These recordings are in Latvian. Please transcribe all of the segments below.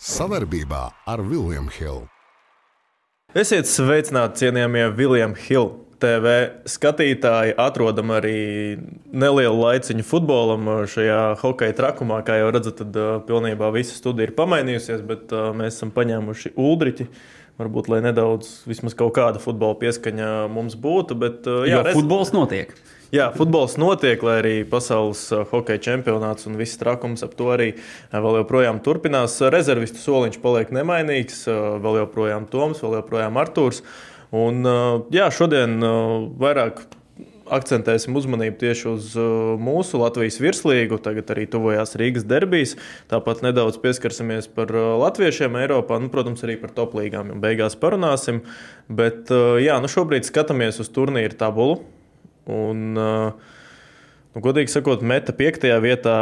Savarbībā ar Vilniņu Hildu. Esiet sveicināti, cienījamie Viljams Hilda. TV skatītāji atrodam arī nelielu laiciņu futbolam šajā hokeja trakumā. Kā jau redzat, tad uh, pilnībā visa studija ir pamainījusies, bet uh, mēs esam paņēmuši uldriķi. Varbūt, lai nedaudz, vismaz kaut kāda futbola pieskaņa mums būtu. Bet, jā, jo futbols notiek. Jā, futbols notiek, lai arī pasaules hokeja čempionāts un viss trakums ap to arī vēl joprojām turpinās. Rezervistu soliņš paliek nemainīgs, vēl joprojām Toms, vēl joprojām Artūrs. Un, jā, šodien vairāk akcentēsim uzmanību tieši uz mūsu Latvijas virslīgu. Tagad arī tuvojās Rīgas derbijas. Tāpat nedaudz pieskarsimies par latviešiem Eiropā, nu, protams, arī par top līgām. Beigās parunāsim. Bet jā, nu šobrīd skatāmies uz turnīru tabulu. Un, nu, godīgi sakot, meta piektajā vietā.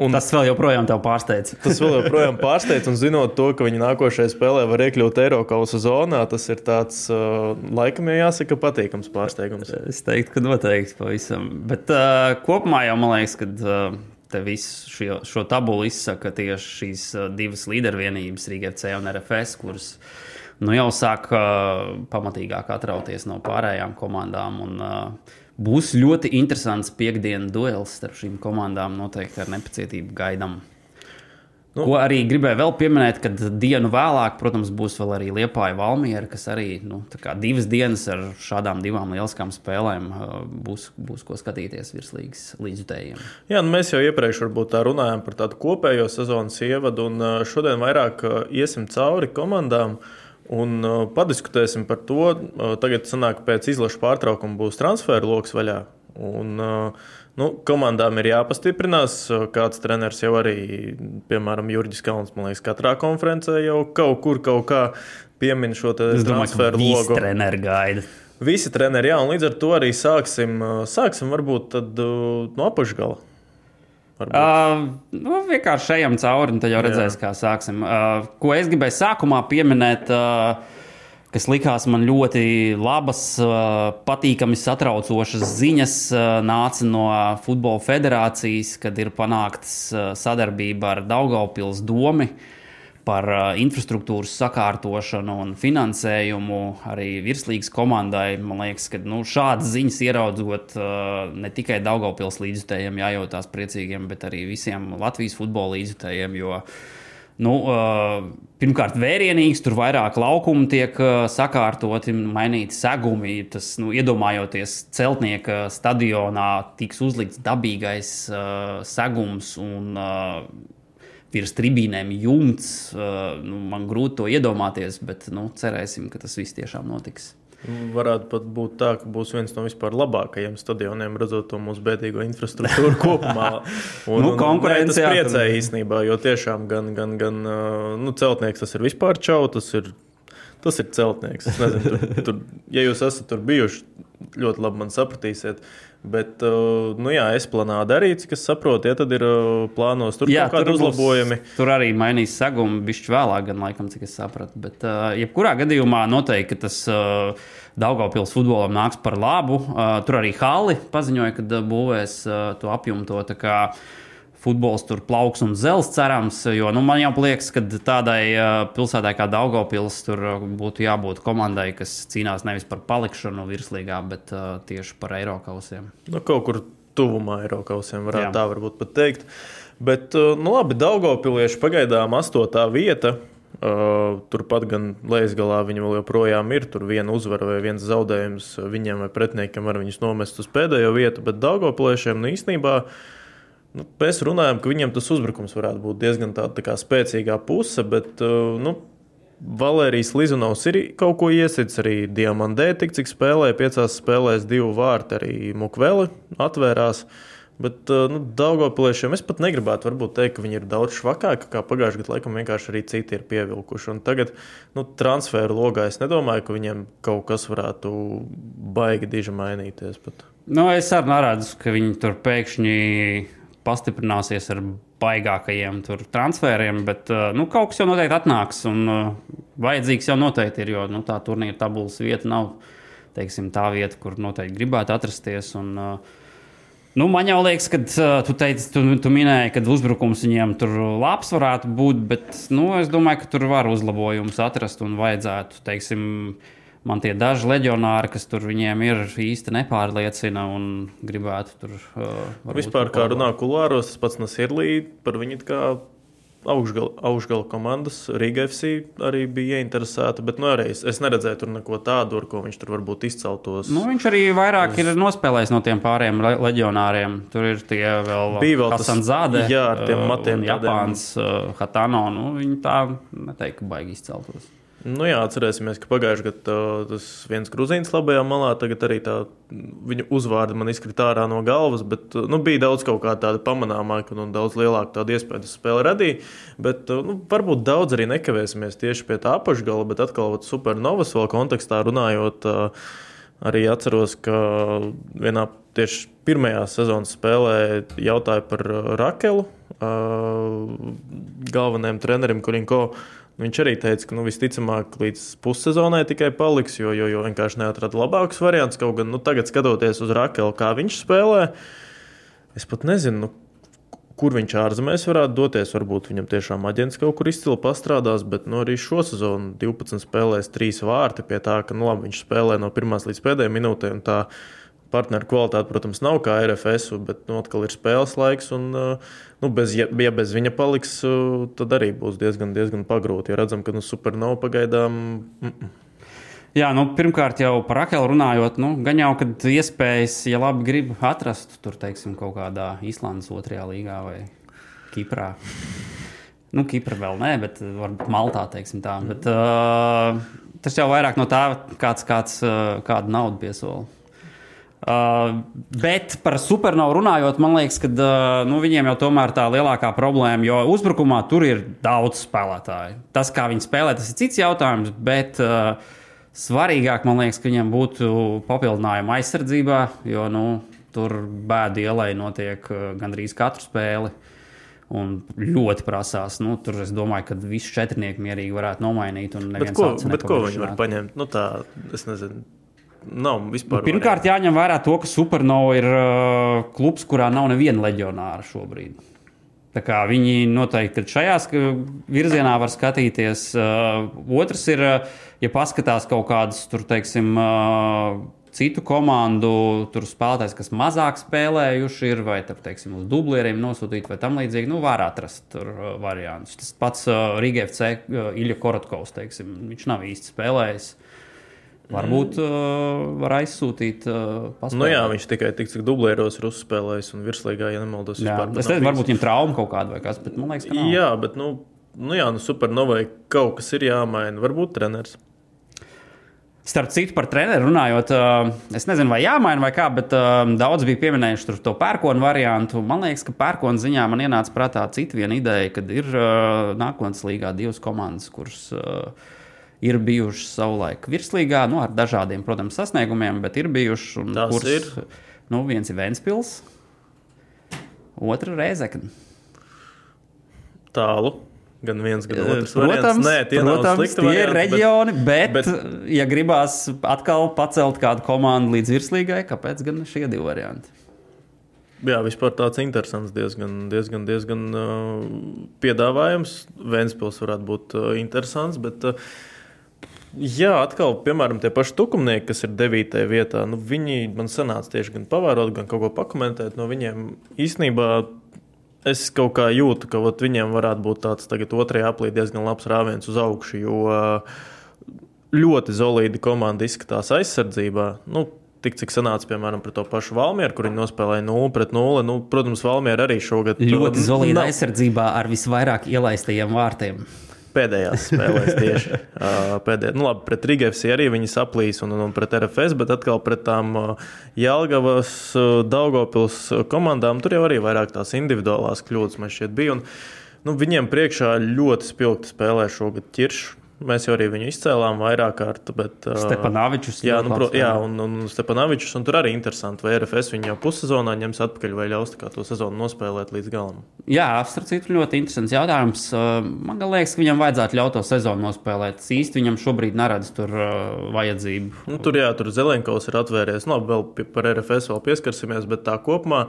Un tas vēl joprojām te pārsteidz. tas vēl joprojām pārsteidz, un zinot to, ka viņi nākošajā spēlē var iekļūt Eiropas zonā, tas ir tāds, uh, laikam, jāsaka, patīkams pārsteigums. Es teiktu, ka noteikti pavisam. Bet uh, kopumā jau man liekas, ka. Uh, Te visu šo, šo tabulu izsaka tieši šīs divas līdervienības, Rīgas C un RFS, kuras uh, nu, jau sāk uh, pamatīgāk atrauties no pārējām komandām. Un, uh, būs ļoti interesants piekdienas duels starp šīm komandām. Noteikti ar nepacietību gaidām. Nu, Ko arī gribēju vēl pieminēt, kad dienu vēlāk, protams, būs vēl arī Liepāja Valmiera, kas arī nu, divas dienas ar šādām divām lieliskām spēlēm būs, būs ko skatīties virslīgas līdzjutējiem. Jā, nu mēs jau iepriekš runājām par tādu kopējo sezonas ievadu, un šodien vairāk iesim cauri komandām. Uh, Un uh, padiskutēsim par to. Uh, tagad, sanāk, pēc izlaša pārtraukuma būs transferu lokus vaļā. Un, uh, nu, komandām ir jāpastiprinās. Uh, kāds treneris jau arī, piemēram, Jurģis Kalns, man liekas, katrā konferencē jau kaut kur kaut kā piemin šo transferu logu. Treneri gaida. Visi treneri, jā, un līdz ar to arī sāksim, uh, sāksim varbūt tad, uh, no apakšgala. Uh, nu, vienkārši ejam cauri, un tad jau redzēs, Jā. kā sāksim. Uh, ko es gribēju sākumā pieminēt, uh, kas likās man ļoti labas, uh, patīkami satraucošas ziņas, uh, nāca no Futbola federācijas, kad ir panāktas uh, sadarbība ar Daugaupils domu. Uh, par uh, infrastruktūras sakārtošanu un finansējumu arī virslīgas komandai. Man liekas, ka nu, šādas ziņas ieraudzot uh, ne tikai Daugopils līdzjutējiem jājūtās priecīgiem, bet arī visiem Latvijas futbola līdzjutējiem. Jo, Nu, uh, pirmkārt, vērienīgs, tur vairāk laukumu tiek sakārtoti, mainīti segumi. Tas, nu, iedomājoties, celtnieka stadionā tiks uzlikts dabīgais segums un virs tribīnēm jumts. Nu, man grūti to iedomāties, bet nu, cerēsim, ka tas viss tiešām notiks. Varētu pat būt tā, ka būs viens no vispār labākajiem stadioniem, redzot to mūsu bēdīgo infrastruktūru kopumā. Un, nu, konkurence tas priecēja īstenībā, jo tiešām gan, gan, gan nu, celtnieks tas ir vispār čau, tas ir, tas ir celtnieks. Nezinu, tur, tur, ja jūs esat tur bijuši, ļoti labi man sapratīsiet. Bet, uh, nu jā, es plānoju darīt, kas saprot, ja tad ir uh, plānos tur jā, kaut kādi uzlabojumi. Būs, tur arī mainīs segumu, bišķi vēlāk, gan laikam, cik es sapratu. Bet, uh, jebkurā gadījumā noteikti tas Daugavpils futbolam nāks par labu. Tur arī Hali paziņoja, ka būvēs to apjumto futbols tur plauks un zels, cerams. Jo nu, man jau liekas, ka tādai pilsētai kā Daugopils tur būtu jābūt komandai, kas cīnās nevis par palikšanu virslīgā, bet uh, tieši par Eiropausiem. Nu, kaut kur tuvumā Eiropausiem varētu Jā. tā varbūt pat teikt. Bet, nu labi, Daugopilieši pagaidām astotā vieta. Uh, turpat gan Latvijas-galā viņi vēl joprojām ir. Tur viena uzvara vai viens zaudējums viņiem vai pretiniekam var viņus nomest uz pēdējo vietu, bet Daugopiliešiem nu, īstenībā uh, Nu, mēs runājam, ka viņam tas uzbrukums varētu būt diezgan tā, tā spēcīgā puse, bet uh, nu, Valērijas Lizunovs ir kaut ko iesits arī Diamandē, tik cik spēlēja piecās spēlēs divu vārtu, arī Mukveli atvērās. Bet uh, nu, Daugopliešiem es pat negribētu teikt, ka viņi ir daudz švakāki kā pagājušajā gadā. Laikam vienkārši arī citi ir pievilkuši. Un tagad nu, transferu logā es nedomāju, ka viņiem kaut kas varētu baigi diži mainīties. Pat. Nu, es arī neredzu, ka viņi tur pēkšņi pastiprināsies ar baigākajiem transferiem, bet uh, nu, kaut kas jau noteikti atnāks. Un, uh, vajadzīgs jau noteikti ir, jo nu, tā turnīra tabulas vieta nav teiksim, tā vieta, kur noteikti gribētu atrasties. Un, uh, Nu, man jau liekas, ka uh, tu, teici, tu, tu minēji, ka uzbrukums viņiem tur labs varētu būt, bet nu, es domāju, ka tur var uzlabojumus atrast un vajadzētu, teiksim, man tie daži leģionāri, kas tur viņiem ir īsti nepārliecina un gribētu tur. Uh, Vispār, kā runā kulāros, tas pats Nasirlī par viņu kā augšgala, augšgala komandas, Riga FC arī bija ieinteresēta. Bet nu, arī es, es neredzēju tur neko tādu, ar ko viņš tur varbūt izceltos. Nu, viņš arī vairāk uz... ir nospēlējis no tiem pāriem leģionāriem. Tur ir tie vēl bija vēl Hasan Zāde, jā, ar tiem matiem. Japāns, uh, Hatano. Nu, viņi tā neteiktu, baigi izceltos. Nu, jā, atcerēsimies, ka pagājušajā gadā tas viens grūzīns labajā malā, tagad arī tā viņa uzvārda man izkrita ārā no galvas, bet nu, bija daudz kaut kā tāda pamanāmāka un daudz lielāka tāda iespēja tas spēle radīja. Bet nu, varbūt daudz arī nekavēsimies tieši pie tā apakšgala, bet atkal supernovas vēl kontekstā runājot. Arī atceros, ka vienā tieši pirmajā sezonas spēlē jautāja par Rakelu, galvenajam trenerim Kurinko. Viņš arī teica, ka nu, visticamāk līdz pussezonai tikai paliks, jo, jo, jo vienkārši neatrada labākus variantus. Kaut gan nu, tagad, skatoties uz Rakelu, kā viņš spēlē, es pat nezinu, nu, kur viņš ārzemēs varētu doties. Varbūt viņam tiešām aģents kaut kur izcili pastrādās, bet nu, arī šo sezonu 12 spēlēs 3 vārti pie tā, ka nu, labi, viņš spēlē no pirmās līdz pēdējai minūtei partneru kvalitāte, protams, nav kā RFS, bet nu, atkal ir spēles laiks. Un, nu, bez, ja, ja bez viņa paliks, tad arī būs diezgan, diezgan pagrūti. Ja redzam, ka nu, supernovā pagaidām. Mm -mm. Jā, nu, pirmkārt, jau par Akelu runājot, nu, gan jau, kad iespējas, ja labi grib atrast, tur, teiksim, kaut kādā Islandes otrajā līgā vai Kiprā. Nu, Kipra vēl nē, bet varbūt Maltā, teiksim tā. Bet, uh, tas jau vairāk no tā, kāds, kāds, uh, kādu naudu piesola. Uh, bet par supernovu runājot, man liekas, ka uh, nu, viņiem jau tomēr tā lielākā problēma, jo uzbrukumā tur ir daudz spēlētāju. Tas, kā viņi spēlē, tas ir cits jautājums, bet uh, svarīgāk man liekas, ka viņiem būtu papildinājuma aizsardzībā, jo nu, tur bēdu ielai notiek uh, gandrīz katru spēli. Un ļoti prasās. Nu, tur es domāju, ka visus četrnieku mierīgi varētu nomainīt. Bet ko, bet ko viņi var paņemt? Nu, tā, es nezinu nav vispār. Nu, pirmkārt, varianti. jāņem vērā to, ka Supernova ir uh, klubs, kurā nav neviena leģionāra šobrīd. Tā kā viņi noteikti šajā virzienā var skatīties. Uh, otrs ir, uh, ja paskatās kaut kādas, tur, teiksim, uh, citu komandu, tur spēlētājs, kas mazāk spēlējuši ir, vai tur, teiksim, uz dublieriem nosūtīt, vai tam līdzīgi, nu, var atrast tur uh, variantus. Tas pats uh, Rīga FC uh, Ilja Korotkovs, teiksim, viņš nav īsti spēlējis. Uh, Varbūt mm. uh, var aizsūtīt. Uh, nu, jā, viņš tikai tik cik dublēros ir uzspēlējis un virslīgā, ja nemaldos. Jā, vispār, es nezinu, varbūt viņam trauma kaut kāda vai kas, bet man liekas, ka nav. Jā, bet nu, nu, jā, nu supernovai kaut kas ir jāmaina. Varbūt treneris. Starp citu, par treneru runājot, uh, es nezinu, vai jāmaina vai kā, bet daudz bija pieminējuši to pērkonu variantu. Man liekas, ka pērkona ziņā man ienāca prātā cita viena ideja, kad ir nākotnes līgā divas komandas, kuras. Ir bijušas savulaik virslīgā, nu, ar dažādiem, protams, sasniegumiem, bet ir bijušas. Tas kurs, ir. Nu, viens ir Vēnspils, otra Reizekna. Tālu. Gan viens, gan otrs. Protams, Nē, tie, protams, tie varianti, ir reģioni, bet, bet, bet, ja gribās atkal pacelt kādu komandu līdz virslīgai, kāpēc gan šie divi varianti? Jā, vispār tāds interesants, diezgan, diezgan, diezgan uh, piedāvājums. Vēnspils varētu būt uh, interesants, bet uh, Jā, atkal, piemēram, tie paši tukumnieki, kas ir 9. vietā, nu, viņi man sanāca tieši gan pavērot, gan kaut ko pakomentēt. No viņiem īstenībā es kaut kā jūtu, ka ot, viņiem varētu būt tāds tagad otrajā aplī diezgan labs rāviens uz augšu, jo ļoti solīdi komanda izskatās aizsardzībā. Nu, Tik cik sanāca, piemēram, par to pašu Valmieru, kur viņi nospēlēja 0 pret 0. Nu, protams, Valmiera arī šogad ļoti solīda aizsardzībā ar visvairāk ielaistajiem vārtiem pēdējās spēlēs tieši. Pēdējā, nu, labi, pret Rīgas arī viņi saplīs un, un, pret RFS, bet atkal pret tām Jālgavas, Daugopils komandām tur jau arī vairāk tās individuālās kļūdas man šķiet bija. Un, nu, viņiem priekšā ļoti spilgti spēlē šogad ķiršu. Mēs jau arī viņu izcēlām vairāk kārt. Bet, Stepanovičus. Jā, nu, pro, jā un, un Stepanovičus. Un tur arī interesanti, vai RFS viņu jau pussezonā ņems atpakaļ vai ļaus to sezonu nospēlēt līdz galam. Jā, starp citu, ļoti interesants jautājums. Man liekas, ka viņam vajadzētu ļaut to sezonu nospēlēt. Īsti viņam šobrīd neredz tur uh, vajadzību. Nu, tur, jā, tur Zelenkovs ir atvērties. Nu, vēl par RFS vēl pieskarsimies, bet tā kopumā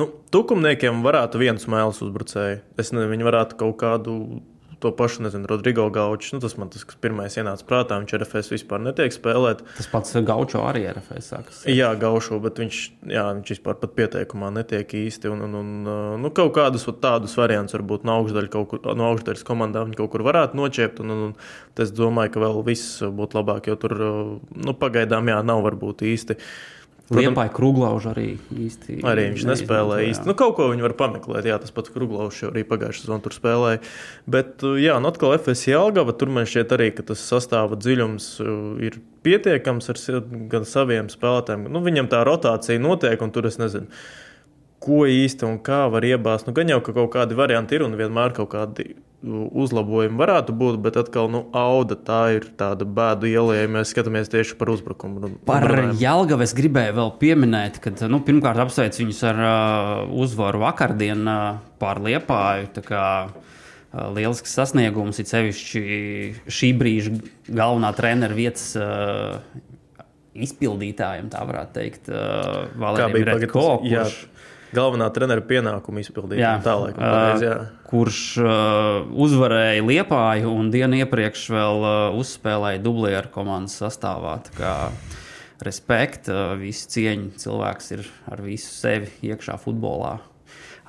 nu, tukumniekiem varētu viens mēls uzbrucēji. Es nezinu, viņi varētu kaut kādu to pašu, nezinu, Rodrigo Gaučs. Nu, tas man tas pirmais ienāca prātā. Viņš RFS vispār netiek spēlēt. Tas pats Gaučo arī RFS sākas. Jā, Gaučo, bet viņš, jā, viņš vispār pat pieteikumā netiek īsti. Un, un, un nu, kaut kādus tādus variantus varbūt no kur, no augšdaļas komandā viņi kaut kur varētu noķert. Un, un, un es domāju, ka vēl viss būtu labāk, jo tur nu, pagaidām jā, nav varbūt īsti. Liepāja Kruglaužu arī īsti. Arī viņš nespēlēja īsti. Nu, kaut ko viņi var pameklēt. Jā, tas pats Kruglaužs arī pagājušajā sezonā tur spēlēja. Bet, uh, jā, nu atkal FS Jelgava, tur man šķiet arī, ka tas sastāva dziļums uh, ir pietiekams ar gan saviem spēlētājiem. Nu, viņam tā rotācija notiek, un tur es nezinu. Ko īsti un kā var iebāzt? Nu, gan jau ka kaut kādi varianti ir un vienmēr kaut kādi uzlabojumi varētu būt, bet atkal nu, auda tā ir tāda bēdu iela, ja mēs skatāmies tieši par uzbrukumu. Par Jālgavu es gribēju vēl pieminēt, ka nu, pirmkārt apsveicu viņus ar uh, uzvaru vakardien uh, pār Liepāju. Uh, lielisks sasniegums, it sevišķi šī brīža galvenā treneru vietas uh, izpildītājiem, tā varētu teikt. Uh, Valērija Redko, kurš galvenā treneru pienākumu izpildīt. Jā, tālāk, pareiz, jā. kurš uh, uzvarēja Liepāju un dienu iepriekš vēl uh, uzspēlēja dublieru komandas sastāvā. Respekt, uh, visu cieņu. Cilvēks ir ar visu sevi iekšā futbolā.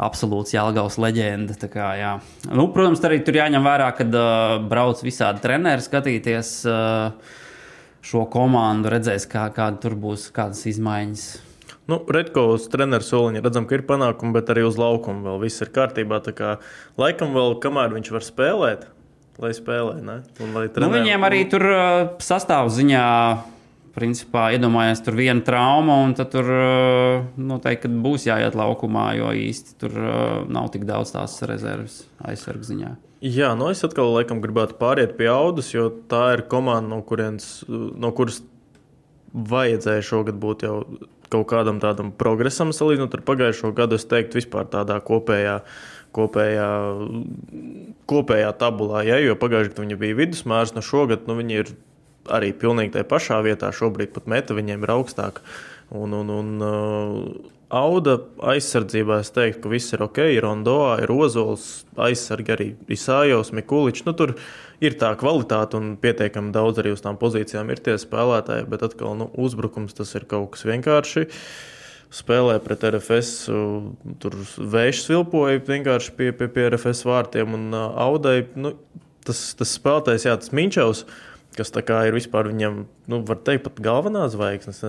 Absolūts Jālgaus leģenda. Kā, jā. nu, protams, arī tur jāņem vērā, kad uh, brauc visādi treneri skatīties uh, šo komandu, redzēs, kā, kāda tur būs, kādas izmaiņas Nu, Redkovs treneris soliņa redzam, ka ir panākumi, bet arī uz laukuma vēl viss ir kārtībā. Tā kā laikam vēl kamēr viņš var spēlēt, lai spēlē. Ne? Un, lai trenē... nu, viņiem arī tur uh, sastāvziņā. Principā iedomājies, tur viena trauma, un tur uh, noteikti būs jāiet laukumā, jo īsti tur uh, nav tik daudz tās rezerves aizsargziņā. Jā, nu es atkal laikam gribētu pāriet pie audas, jo tā ir komanda, no, kurienes, no kuras vajadzēja šogad būt jau kaut kādam tādam progresam salīdzinot ar pagājušo gadu. Es teiktu, vispār tādā kopējā. Kopējā, kopējā tabulā, ja, jo pagājušajā gadā viņa bija vidusmērs, no šogad nu, viņi ir arī pilnīgi tajā pašā vietā. Šobrīd pat meta viņiem ir augstāka. Un, un, un uh, Auda aizsardzībā es teiktu, ka viss ir ok. Ir Rondoā, ir Ozols, aizsargi arī Isājos, Mikuličs. Nu, tur ir tā kvalitāte un pietiekami daudz arī uz tām pozīcijām ir tie spēlētāji, bet atkal nu, uzbrukums tas ir kaut kas vienkārši. Spēlē pret RFS, tur vējš svilpoja vienkārši pie, pie, pie RFS vārtiem un uh, Audai. Nu, tas, tas spēlētājs, jā, tas Minčevs kas ir vispār viņam, nu, var teikt, pat galvenā zvaigznes.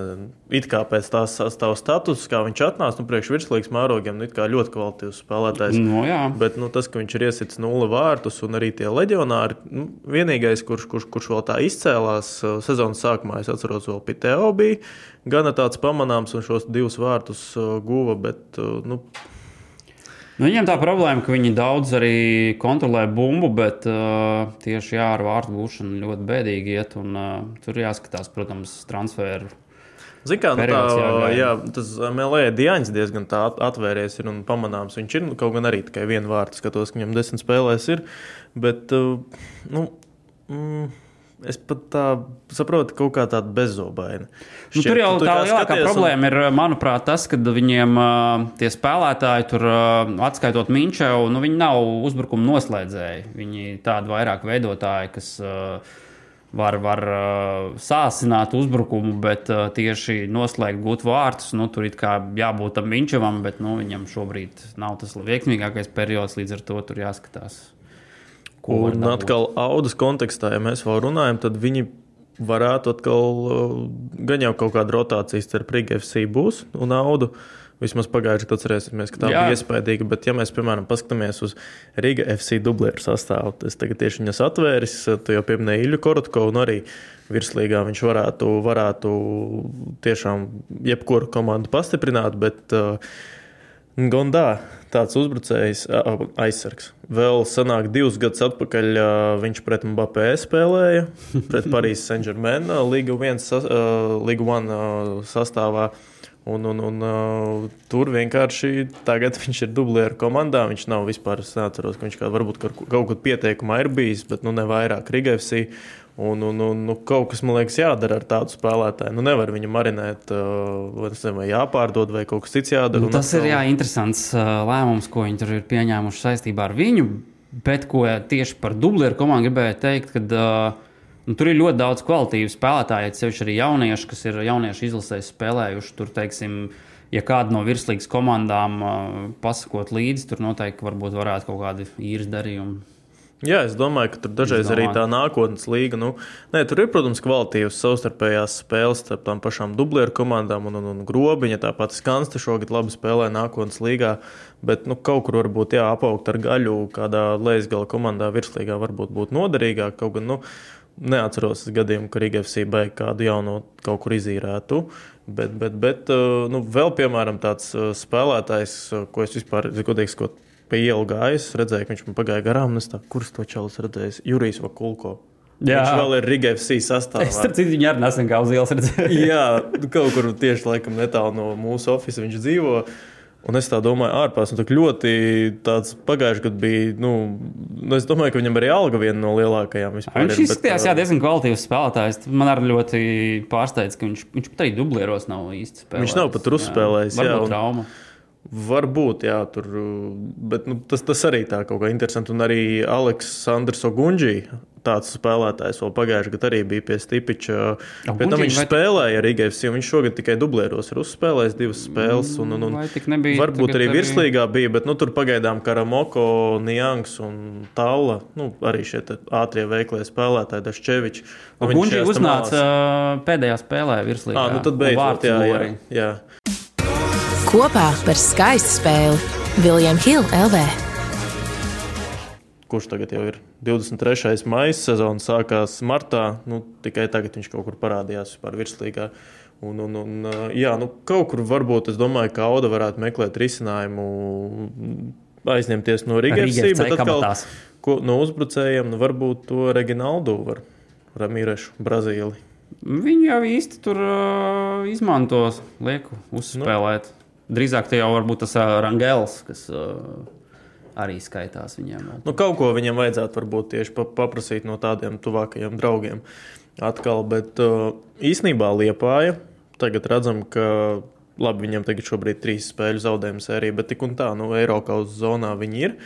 It kā pēc tās stāv status, kā viņš atnāca, nu, priekš virslīgas mērogiem, nu, ļoti kvalitīvs spēlētājs. No, jā. Bet nu, tas, ka viņš ir iesits nulle vārtus un arī tie leģionāri, nu, vienīgais, kurš, kurš, kurš vēl tā izcēlās uh, sezonas sākumā, es atceros, vēl Piteo bija gana tāds pamanāms un šos divus vārtus uh, guva, bet, uh, nu, Nu, viņiem tā problēma, ka viņi daudz arī kontrolē bumbu, bet uh, tieši jā, ar vārtu gūšanu ļoti bēdīgi iet. Un, uh, tur jāskatās, protams, transferu. Kā nu, tā, jā, tas Melē Dienas diezgan tā atvērties ir un pamanāms. Viņš ir nu, kaut gan arī tikai vienu vārtu skatos, ka viņam desmit spēlēs ir. Bet, uh, nu, mm, Es pat tā saprotu, kaut kā tāda bezobaina. Nu, tur jau tu tā lielākā problēma un... ir, manuprāt, tas, ka viņiem uh, tie spēlētāji, tur uh, atskaitot Minčevu, nu, viņi nav uzbrukuma noslēdzēji. Viņi tādi vairāk veidotāji, kas uh, var, var uh, sāsināt uzbrukumu, bet uh, tieši noslēgt gūt vārtus. Nu, tur ir jābūt tam Minčevam, bet nu, viņam šobrīd nav tas veiksmīgākais periods, līdz ar to tur jāskatās. Un atkal, audas kontekstā, ja mēs vēl runājam, tad viņi varētu atkal, uh, gan jau kaut kāda rotācija starp Riga FC būs un audu. Vismaz pagājušajā gadā atcerēsimies, ka tā Jā. bija iespaidīga. Bet, ja mēs, piemēram, paskatāmies uz Riga FC dublieru sastāvu, tad es tagad tieši viņas atvēris, tu jau pieminēji Ilju Korotkovu, un arī virslīgā viņš varētu, varētu tiešām jebkuru komandu pastiprināt. Bet, uh, Gondā tāds uzbrucējs, aizsargs. Vēl senāk, divus gadus atpakaļ viņš pret Mbappé spēlēja, pret Parīzes Saint-Germain, Liga 1 sastāvā. Un, un, un, uh, tur vienkārši tagad viņš ir dublieru komandā. Viņš nav vispār, es neatceros, ka viņš kā, varbūt kaut kur pieteikumā ir bijis, bet nu, ne vairāk Rigavsī. Un, un, un nu, kaut kas, man liekas, jādara ar tādu spēlētāju. Nu, nevar viņu marinēt, vai, nezinu, vai jāpārdod, vai kaut kas cits jādara. Nu, tas atkal... ir jā, interesants lēmums, ko viņi tur ir pieņēmuši saistībā ar viņu. Bet ko tieši par dublieru komandu gribēju teikt, kad uh, Nu, tur ir ļoti daudz kvalitīvu spēlētāju, sevišķi arī jaunieši, kas ir jauniešu izlasēs spēlējuši. Tur, teiksim, ja kāda no virslīgas komandām uh, pasakot līdzi, tur noteikti varētu kaut kādi īres darījumi. Jā, es domāju, ka tur dažreiz arī tā nākotnes līga. Nu, nē, tur ir, protams, kvalitīvas savstarpējās spēles starp tām pašām dublieru komandām un, un, un grobiņa. Tāpat Skanste šogad labi spēlē nākotnes līgā, bet nu, kaut kur varbūt jāapaugt ar gaļu kādā lejas komandā virslīgā varbūt būtu noderīgāk. Kaut gan, nu, Neatceros gadījumu, ka Rīgavs beigās kādu jaunu kaut kur izīrētu. Bet, bet, bet uh, nu, vēl, piemēram, tāds uh, spēlētājs, uh, ko es vispār, godīgi sakot, pie ielas gājis, redzēju, ka viņš man pagāja garām. Es tā, kurš to čalis redzējis? Jurijs Vakulko. Jā. Viņš vēl ir Rīgavs sastāvā. Es starp citu viņu arī nesen kā uz ielas redzēju. Jā, kaut kur tieši laikam netālu no mūsu oficiāla viņš dzīvo. Un es tā domāju, ārpus tam ļoti tāds pagājušajā gadā bija. Nu, nu, es domāju, ka viņam arī alga viena no lielākajām vispār. Viņš izskatījās bet, diezgan kvalitīvs spēlētājs. Man arī ļoti pārsteidz, ka viņš, viņš pat arī dublieros nav īsti spēlējis. Viņš nav pat uzspēlējis. Jā, jā, un, trauma. Varbūt, jā, tur, bet nu, tas, tas arī tā kaut kā interesanti. Un arī Aleksandrs Ogunģī tāds spēlētājs vēl pagājušajā gadā arī bija pie Stipiča. Pēc tam viņš vai... spēlēja ar Igaunijas, jo viņš šogad tikai dublēros ir uzspēlējis divas spēles. Un, un, un nebija, varbūt arī virslīgā bija, bet nu, tur pagaidām Karamoko, Niangs un Talla, nu, arī šie ātrie veiklie spēlētāji, Daščevičs. Nu, viņš uznāca pēdējā spēlē virslīgā. À, nu tad beidzot, jā, jā, jā. Kopā par skaistu spēli Viljams Hilde LV kurš tagad jau ir 23. maija sezona, sākās martā. Nu, tikai tagad viņš kaut kur parādījās vispār virslīgā. Un, un, un, jā, nu, kaut kur varbūt es domāju, ka Auda varētu meklēt risinājumu, aizņemties no Rīgas. Bet atkal, ko, no uzbrucējiem nu, varbūt to Reginaldu var Ramīrešu, Brazīli. Viņu jau īsti tur uh, izmantos, lieku uzspēlēt. Nu. Drīzāk tie jau varbūt tas Rangels, kas. Uh, arī skaitās viņiem. Nu, kaut ko viņam vajadzētu varbūt tieši paprasīt no tādiem tuvākajiem draugiem. Atkal, bet uh, īsnībā Liepāja tagad redzam, ka labi, viņam tagad šobrīd trīs spēļu zaudējumu sērija, bet tik un tā, nu, Eiropas zonā viņi ir.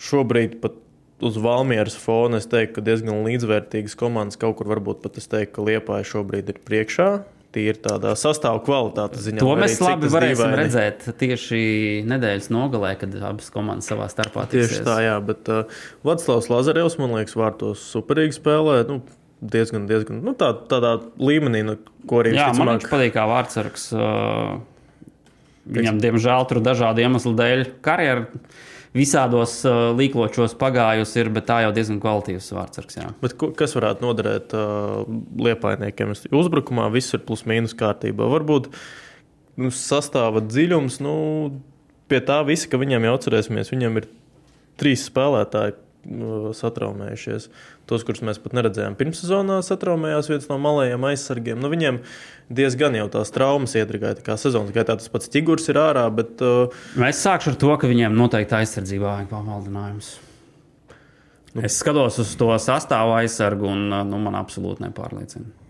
Šobrīd pat uz Valmieras fona es teiktu, ka diezgan līdzvērtīgas komandas kaut kur varbūt pat es teiktu, ka Liepāja šobrīd ir priekšā tīri tādā sastāvā kvalitātes ziņā. To mēs labi varēsim dīvaini. redzēt tieši nedēļas nogalē, kad abas komandas savā starpā tiksies. Tieši tā, jā, bet uh, Vladislavs Lazarevs, man liekas, vārtos superīgi spēlē. Nu, diezgan, diezgan nu, tā, tādā līmenī, nu, ko arī viņš. Man viņš patīk kā vārdsargs. Uh, viņam, diemžēl, tur dažādu iemeslu dēļ karjeras visādos uh, līkločos pagājusi ir, bet tā jau diezgan kvalitīvs vārdsargs. Kas varētu noderēt uh, liepainiekiem? Uzbrukumā viss ir plus mīnus kārtībā. Varbūt nu, sastāva dziļums, nu, pie tā visa, ka viņam jau atcerēsimies, viņam ir trīs spēlētāji satraumējušies. Tos, kurus mēs pat neredzējām pirmssezonā, satraumējās viens no malējiem aizsargiem. Nu, viņiem diezgan jau tās traumas iedragāja. Kā sezonas gaitā tas pats ķigurs ir ārā. Bet, uh, es sākšu ar to, ka viņiem noteikti aizsardzībā vajag pamaldinājums. Nu, es skatos uz to sastāvu aizsargu, un nu, man absolūti nepārliecina.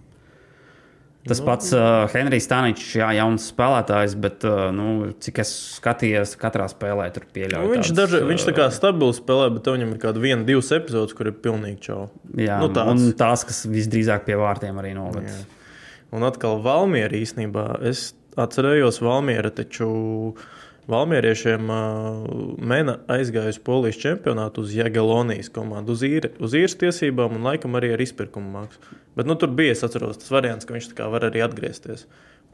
Tas nu, pats uh, Henrijs Staničs, jā, jauns spēlētājs, bet, uh, nu, cik es skatījos, katrā spēlē tur pieļauju. Nu, viņš, daži, uh, viņš tā kā stabils spēlē, bet viņam ir kāda viena, divas epizodes, kur ir pilnīgi čau. Jā, nu, tāds. un tās, kas visdrīzāk pie vārtiem arī noved. Un atkal Valmiera īstenībā. Es atcerējos Valmiera, taču Valmieriešiem Mēna aizgāja uz Polijas čempionātu uz Jagelonijas komandu, uz, īri, uz īres tiesībām un laikam arī ar izpirkumu mākslu. Bet nu, tur bija, es atceros, tas variants, ka viņš var arī atgriezties.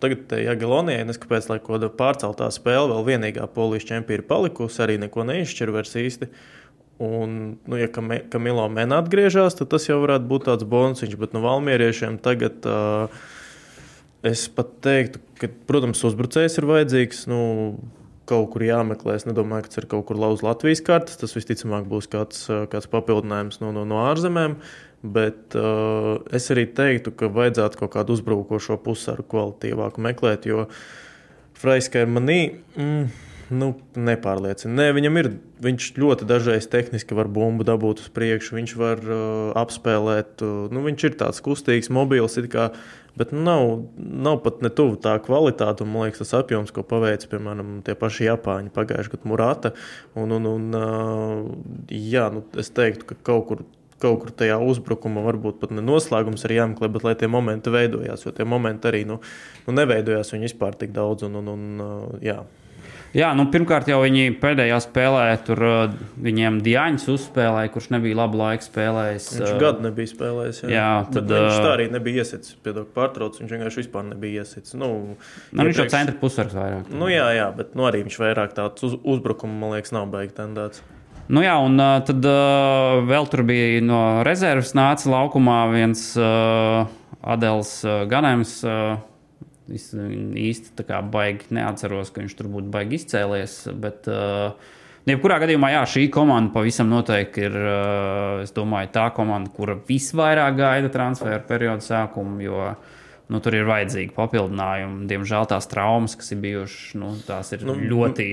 Tagad Jagelonijai, neskapēc, lai ko pārceltā spēle, vēl vienīgā polijas čempiona ir palikusi, arī neko neizšķir vairs īsti. Un, nu, ja Kamilo Mēnā atgriežas, tad tas jau varētu būt tāds bonusiņš, bet nu, Valmieriešiem tagad. Uh, Es pat teiktu, ka, protams, uzbrucējs ir vajadzīgs. Nu, kaut kur jāmeklē. Es nedomāju, ka tas ir kaut kur lauzt Latvijas kartes. Tas visticamāk būs kāds, kāds papildinājums no, no, no ārzemēm. Bet uh, es arī teiktu, ka vajadzētu kaut kādu uzbrukošo pusaru kvalitīvāku meklēt, jo Fraiska ir manī. Mm, nu, nepārliecina. Nē, viņam ir, viņš ļoti dažreiz tehniski var bumbu dabūt uz priekšu, viņš var uh, apspēlēt. Uh, nu, viņš ir tāds kustīgs, mobils, kā, bet nav, nav pat ne tuvu tā kvalitāte. Un, man liekas, tas apjoms, ko paveic, piemēram, tie paši Japāņi pagājušajā gadā Murata. Un, un, un, jā, nu, es teiktu, ka kaut kur kaut kur tajā uzbrukumā varbūt pat ne noslēgums ir jāmeklē, bet lai tie momenti veidojās, jo tie momenti arī nu, nu neveidojās viņi vispār tik daudz. Un, un, un, jā. Jā, nu, pirmkārt, jau viņi pēdējā spēlē tur uh, viņiem Dienas uzspēlēja, kurš nebija labu laiku spēlējis. Viņš uh, gadu nebija spēlējis. Jā, jā tad Bet viņš tā uh, arī nebija iesits. Piedod, pārtrauc, viņš vienkārši vispār nebija iesits. Nu, nu, viņš jau centra pusvars vairāk. Nu, jā, jā, bet nu, arī viņš vairāk tāds uz, uzbrukuma, man liekas, nav beigts tendēts. Nu jā, un uh, tad uh, vēl tur bija no rezerves nāca laukumā viens uh, Adels uh, Ganēms. Uh, Es īsti baigi neatceros, ka viņš tur būtu baigi izcēlies. Bet, uh, Jebkurā gadījumā, jā, šī komanda pavisam noteikti ir uh, domāju, tā komanda, kura visvairāk gaida transferu periodu sākumu. Jo uh, nu, tur ir vajadzīgi papildinājumi. Diemžēl tās traumas, kas ir bijušas, nu, tās ir nu, ļoti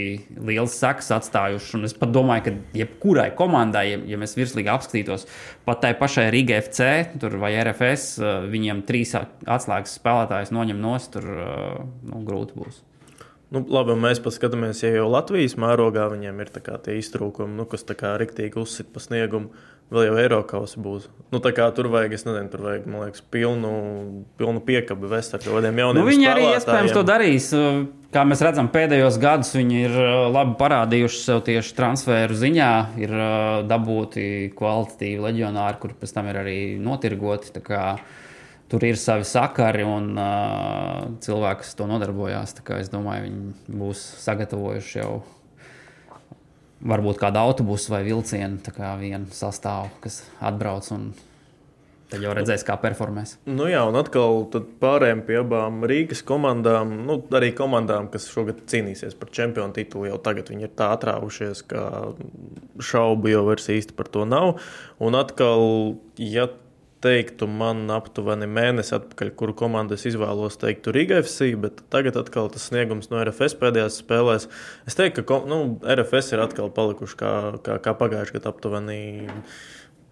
liels sekas atstājušas. Es pat domāju, ka jebkurai komandai, ja, ja mēs virslīgi apskatītos, pat tai pašai Riga FC vai RFS, eh, viņiem trīs atslēgas spēlētājus noņem nost, tur eh, nu, grūti būs. Nu, labi, mēs paskatāmies, ja jau Latvijas mērogā viņiem ir tie iztrūkumi, nu, kas tā kā riktīgi uzsit pa sniegumu. Vēl jau Eiropas būs. Nu, tur vajag, es nezinu, tur vajag, man liekas, pilnu, pilnu piekabi vest ar kādiem jauniem. Nu, viņi arī iespējams to darīs. Kā mēs redzam, pēdējos gados viņi ir uh, labi parādījuši sev tieši transferu ziņā. Ir uh, dabūti kvalitatīvi leģionāri, kur pēc tam ir arī notirgoti. Tur ir savi sakari un uh, cilvēki, kas to nodarbojās. Es domāju, viņi būs sagatavojuši jau varbūt kādu autobusu vai vilcienu, tā kā vienu sastāvu, kas atbrauc un Tad jau redzēs, kā performēs. Nu jā, un atkal pārējām pie abām Rīgas komandām. Nu, arī komandām, kas šogad cīnīsies par čempionu titulu, jau tagad viņi ir tā atrāvušies, ka šaubu jau vairs īsti par to nav. Un atkal, ja teiktu, man aptuveni mēnesi atpakaļ, kuru komandu es izvēlos, teiktu Riga FC, bet tagad atkal tas sniegums no RFS pēdējās spēlēs. Es teiktu, ka nu, RFS ir atkal palikuši kā, kā, kā pagājušajā gadā aptuveni.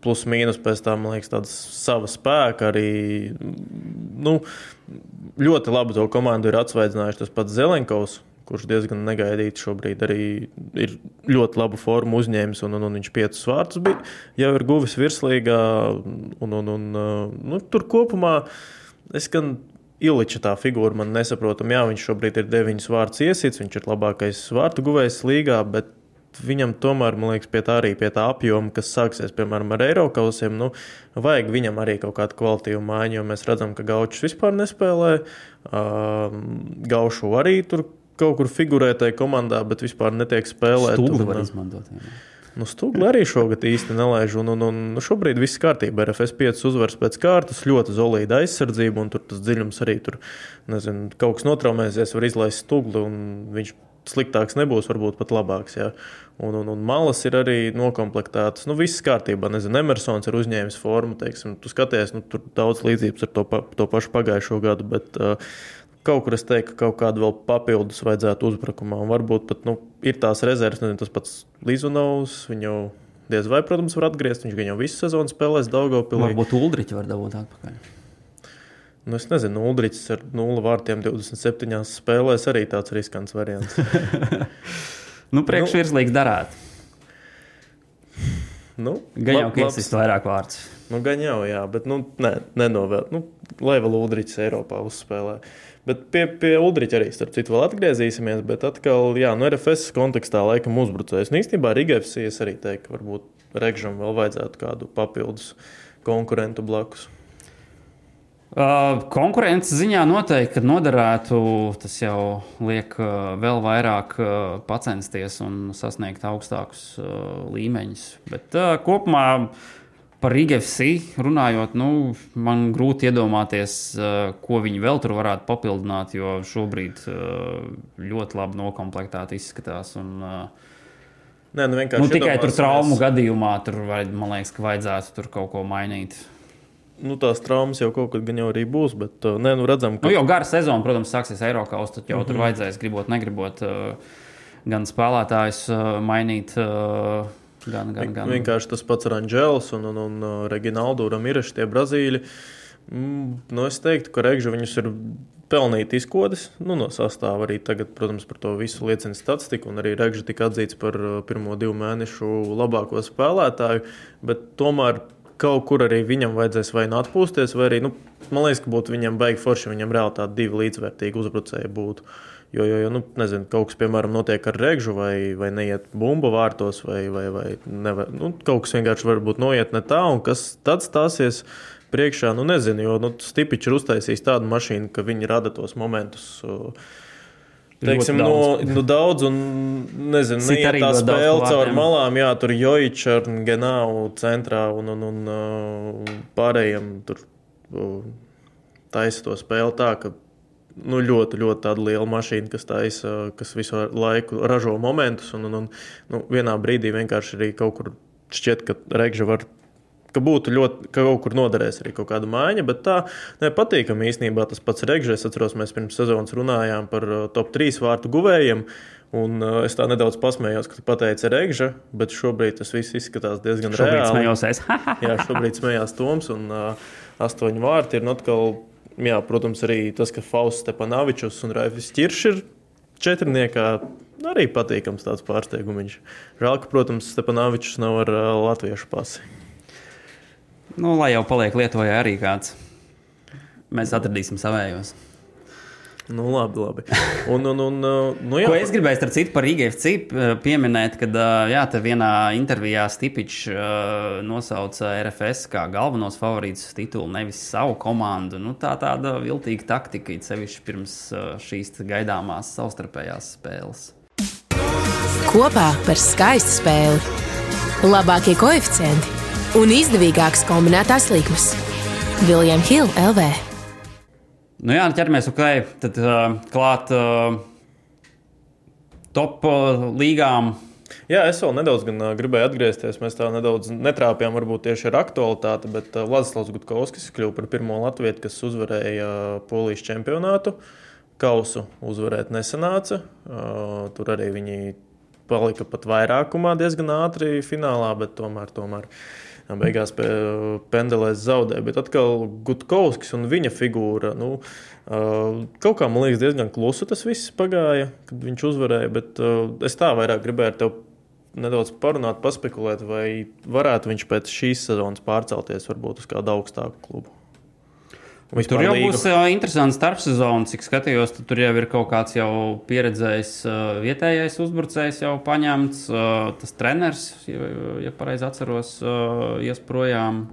Plus mīnus pēc tam, man liekas, tāda sava spēka arī. Nu, ļoti labi to komandu ir atsvaidzinājuši tas pats Zelenkovs, kurš diezgan negaidīti šobrīd arī ir ļoti labu formu uzņēmis, un, un, un viņš piecus vārtus bija, jau ir guvis virslīgā. Un, un, un, nu, tur kopumā es gan Iliča tā figūra man nesaprotama. Jā, viņš šobrīd ir deviņus vārdus iesits, viņš ir labākais vārtu guvējs līgā, bet viņam tomēr, man liekas, pie tā arī pie tā apjoma, kas sāksies, piemēram, ar Eiropausiem, nu, vajag viņam arī kaut kādu kvalitīvu mājiņu, jo mēs redzam, ka Gaučs vispār nespēlē. Gaušu arī tur kaut kur figurē tajā komandā, bet vispār netiek spēlēta. Stūgli var izmantot. Jā. Nu, Stūgli arī šogad īsti nelaiž. Un, un, un nu, šobrīd viss kārtībā. RFS 5 uzvaras pēc kārtas, ļoti zelīta aizsardzība, un tur tas dziļums arī tur, nezinu, kaut kas notraumēsies, var izlaist stūgli, un viņš sliktāks nebūs, varbūt pat labāks. Jā. Un, un, un malas ir arī noklāptas. Nu, viss kārtībā. Nezinu, Emersons ir uzņēmis formu. Teiksim, tu skaties, nu, tur daudz līdzības ar to, pa, to pašu pagājušo gadu. Bet, uh, Kaut kur es teiktu, ka kaut kādu vēl papildus vajadzētu uzbrukumā. Un varbūt pat nu, ir tās rezerves, nezinu, tas pats Līzunovs. Viņu diez vai, protams, var atgriezties. Viņš gan jau visu sezonu spēlēs Daugopilī. Varbūt Uldriķi var dabūt atpakaļ. Nu, es nezinu, Uldrichs ar 0 vārtiem 27 spēlēs arī tāds riskants variants. nu, priekšvirslīgs darāt. Nu, gan jau Kirsis vairāk vārdus. Nu, gan jau, jā, bet nu, ne, nenovēl. Nu, lai vēl Uldrichs Eiropā uzspēlē. Uh, Bet pie, pie Ulriča arī, starp citu, vēl atgriezīsimies. Bet atkal, jā, no RFS kontekstā laikam uzbrucējs. Un īstenībā Rigēfs es arī teiktu, ka varbūt Regžam vēl vajadzētu kādu papildus konkurentu blakus. Uh, konkurences ziņā noteikti noderētu. Tas jau liek uh, vēl vairāk uh, pacensties un sasniegt augstākus uh, līmeņus. Bet uh, kopumā Par IGFC runājot, nu, man grūti iedomāties, uh, ko viņi vēl tur varētu papildināt, jo šobrīd uh, ļoti labi noklāpētā izskatās. Un, uh, Nē, nu nu, tikai tur traumu mēs... gadījumā tur man liekas, ka vajadzētu tur kaut ko mainīt. Nu, tās traumas jau kaut kad gan jau arī būs, bet uh, nē, nu redzam, ka. Nu, jau gara sezona, protams, sāksies Eiropā, tad jau mm -hmm. tur mhm. vajadzēs, gribot, negribot, uh, gan spēlētājus uh, mainīt. Uh, Gan, gan, gan. Vienkārši tas pats ar Anģēlis un, un, un uh, Reginaldu Ramirešu, tie brazīļi. Mm, nu, es teiktu, ka Reigža viņus ir pelnīt izkodas nu, no sastāvā. Arī tagad, protams, par to visu liecina statistika, arī Reigža tika atzīts par uh, pirmo divu mēnešu labāko spēlētāju. Tomēr kaut kur arī viņam vajadzēs vai nu atpūsties, vai arī, nu, man liekas, ka būtu viņam baigi forši, viņam reāli tādi divi līdzvērtīgi uzbrucēji būtu. Jo, jo, jo nu, nezinu, kaut kas, piemēram, notiek ar regžu, vai, vai neiet bumbu vārtos, vai, vai, vai nevar, nu, kaut kas vienkārši varbūt noiet ne tā, un kas tad stāsies priekšā, nu nezinu, jo nu, Stipičs ir uztaisījis tādu mašīnu, ka viņi rada tos momentus. Teiksim, daudz. No, nu, daudz, un nezinu, Sit neiet tā spēle caur malām. Jā, tur Jojičs ar Genāvu centrā un, un, un uh, pārējiem tur uh, taisa to spēli tā, ka nu, ļoti, ļoti liela mašīna, kas taisa, kas visu laiku ražo momentus. Un, un, un nu, vienā brīdī vienkārši arī kaut kur šķiet, ka Reigža var ka būtu ļoti, ka kaut kur noderēs arī kaut kāda maiņa, bet tā nepatīkami īstenībā tas pats Reigžs. Es atceros, mēs pirms sezonas runājām par uh, top 3 vārtu guvējiem. Un, uh, es tā nedaudz pasmējos, ka tu pateici Reigža, bet šobrīd tas viss izskatās diezgan šobrīd reāli. Smējos es. jā, šobrīd smējās Toms un uh, astoņu vārti ir atkal, jā, protams, arī tas, ka Fausts Stepanavičus un Raifs Čirš ir četrniekā. Arī patīkams tāds pārsteigums. Žēl, ka, protams, Stepanavičs nav ar uh, latviešu pasi. Nu, lai jau paliek Lietuvā arī kāds. Mēs atradīsim savējos. Nu, labi, labi. Un, un, un, nu, jā. Ko es gribēju starp citu par IGFC pieminēt, kad jā, te vienā intervijā Stipičs nosauca RFS kā galvenos favorītus titulu, nevis savu komandu. Nu, tā tāda viltīga taktika, it sevišķi pirms šīs gaidāmās savstarpējās spēles. Kopā par skaistu spēli. Labākie koeficienti un izdevīgākas kombinētās likmes. Viljams Hilde LV. Nu jā, ķeramies ok, tad uh, klāt uh, top uh, līgām. Jā, es vēl nedaudz gan, uh, gribēju atgriezties. Mēs tā nedaudz netrāpījām, varbūt tieši ar aktualitāti, bet uh, Vladislavs Gutkovskis kļuva par pirmo latviešu, kas uzvarēja uh, Polijas čempionātu. Kausu uzvarēt nesanāca. Uh, tur arī viņi palika pat vairākumā diezgan ātri finālā, bet tomēr. tomēr beigās pendelēs zaudēja. Bet atkal Gutkovskis un viņa figūra. Nu, kaut kā man liekas, diezgan klusu tas viss pagāja, kad viņš uzvarēja. Bet es tā vairāk gribēju ar tevi nedaudz parunāt, paspekulēt, vai varētu viņš pēc šīs sezonas pārcelties varbūt uz kādu augstāku klubu. Tur jau līgu. būs uh, interesants starpsezona, cik skatījos. Tur jau ir kaut kāds jau pieredzējis uh, vietējais uzbrucējs, jau paņemts. Uh, tas treneris, ja, ja pareizi atceros, uh, ies projām.